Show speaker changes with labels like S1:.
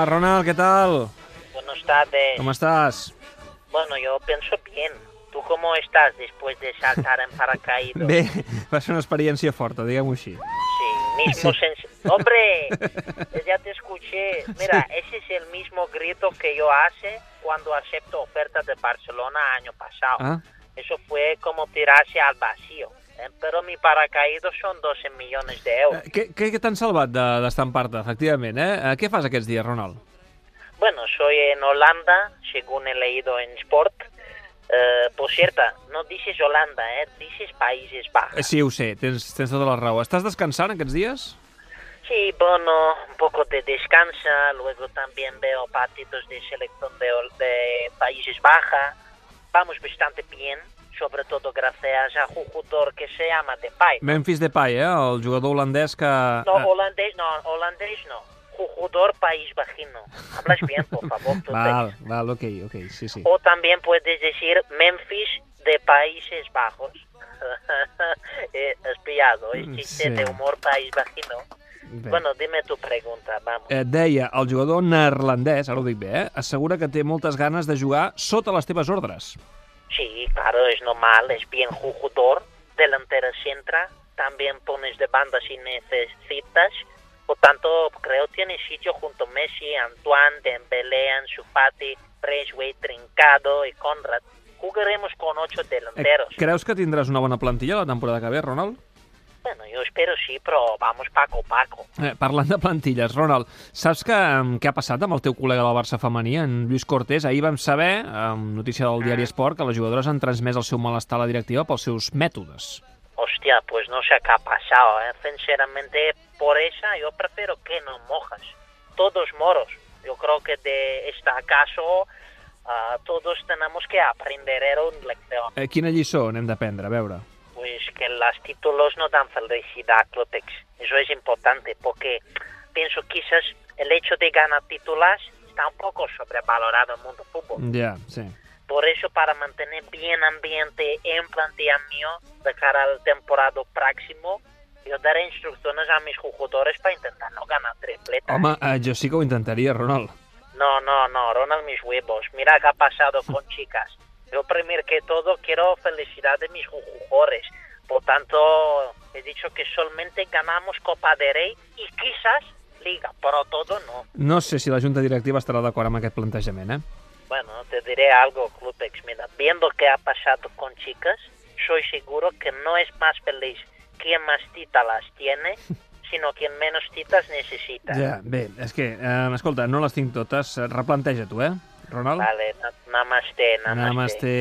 S1: Hola, Ronald, ¿qué tal?
S2: Buenas tardes.
S1: ¿Cómo estás?
S2: Bueno, yo pienso bien. ¿Tú cómo estás después de saltar en paracaídas?
S1: Bé, va ser una experiència forta, diguem-ho així.
S2: Sí, mismo sens... ¡Hombre! Ya te escuché. Mira, ese es el mismo grito que yo hace cuando acepto ofertas de Barcelona año pasado.
S1: Ah,
S2: Eso fue como tirarse al vacío. ¿Eh? Pero mi paracaídas son 12 millones de euros.
S1: eh, què, què, què t'han salvat de- d'estampar-te, efectivament, eh? Eh, Què fas aquests dies, Ronald?
S2: Bueno, soy en Holanda, según he leído en Sport. Eh, por cierto, no dices Holanda, ¿eh? dices Países
S1: Eh,
S2: Bajos.
S1: Sí, ho sé, tens, tens tota la raó. Estàs descansant aquests dies?
S2: Sí, bueno, un poco de descansa, luego también veo partidos de selección de, de Países Bajos. Vamos bastante bien, sobre todo gracias a un jugador que se llama Depay.
S1: Memphis Depay, eh? El jugador holandès que...
S2: No,
S1: eh,
S2: holandés no, holandés no. Jugador país vagino. Hablas bien, por favor. tú te-
S1: Val, val, ok, ok, sí, sí.
S2: O también puedes decir Memphis de Países Bajos. eh, has pillado, es
S1: Mm,
S2: chiste
S1: sí.
S2: de humor país vagino.
S1: Bé.
S2: Bueno, dime tu pregunta, vamos.
S1: Et deia, el jugador neerlandès, ara ho dic bé, eh? assegura que té moltes ganes de jugar sota les teves ordres.
S2: Sí, claro, es normal, es bien jugador, delantera centra, también pones de banda si necesitas. Por tanto, creo tiene sitio junto a Messi, Antoine, Dembélé, Ansu Fati, Braithwaite, Trincado y Conrad. Jugaremos con ocho
S1: Eh,
S2: delanteros.
S1: creus que tindràs una bona plantilla la temporada que ve, Ronald?
S2: Bueno, yo espero sí, pero vamos paco paco.
S1: Eh, parlant de plantilles, Ronald, saps que, què ha passat amb el teu col·lega del Barça femení, en Lluís Cortés? Ahir vam saber, amb notícia del diari Esport, que les jugadores han transmès el seu malestar a la directiva pels seus mètodes.
S2: Hostia, pues no sé qué ha pasado, ¿eh? Sinceramente, por esa yo prefiero que no mojas. Todos moros. Yo creo que de este caso ah, todos tenemos que aprender una lección.
S1: Eh, quina lliçó n'hem d'aprendre? A veure.
S2: Pues que los títulos no dan felicidad, Clotex. Eso es importante porque pienso quizás el hecho de ganar títulos está un poco sobrevalorado en el mundo fútbol.
S1: Ja, sí.
S2: Por eso, para mantener bien ambiente en mío de cara al temporada próximo, yo daré instrucciones a mis jugadores para intentar no ganar tripleta.
S1: Home, eh, sí que ho intentaria, Ronald.
S2: No, no, no, Ronald, mis huevos. Mira qué ha pasado con chicas. Yo primero que todo quiero felicidad de mis jugadores. Por tanto, he dicho que solamente ganamos Copa de Rey y quizás Liga, pero todo no.
S1: No sé si la junta directiva estarà d'acord amb aquest plantejament, eh?
S2: Bueno, te diré algo, Clubex. Mira, viendo qué ha pasado con chicas, soy seguro que no es más feliz quien más titas las tiene, sino quien menos titas necesita.
S1: Ja, bé, és que, eh, escolta, no les tinc totes. Replanteja tu, eh, Ronald?
S2: Vale, na- namaste, namaste.
S1: Namaste.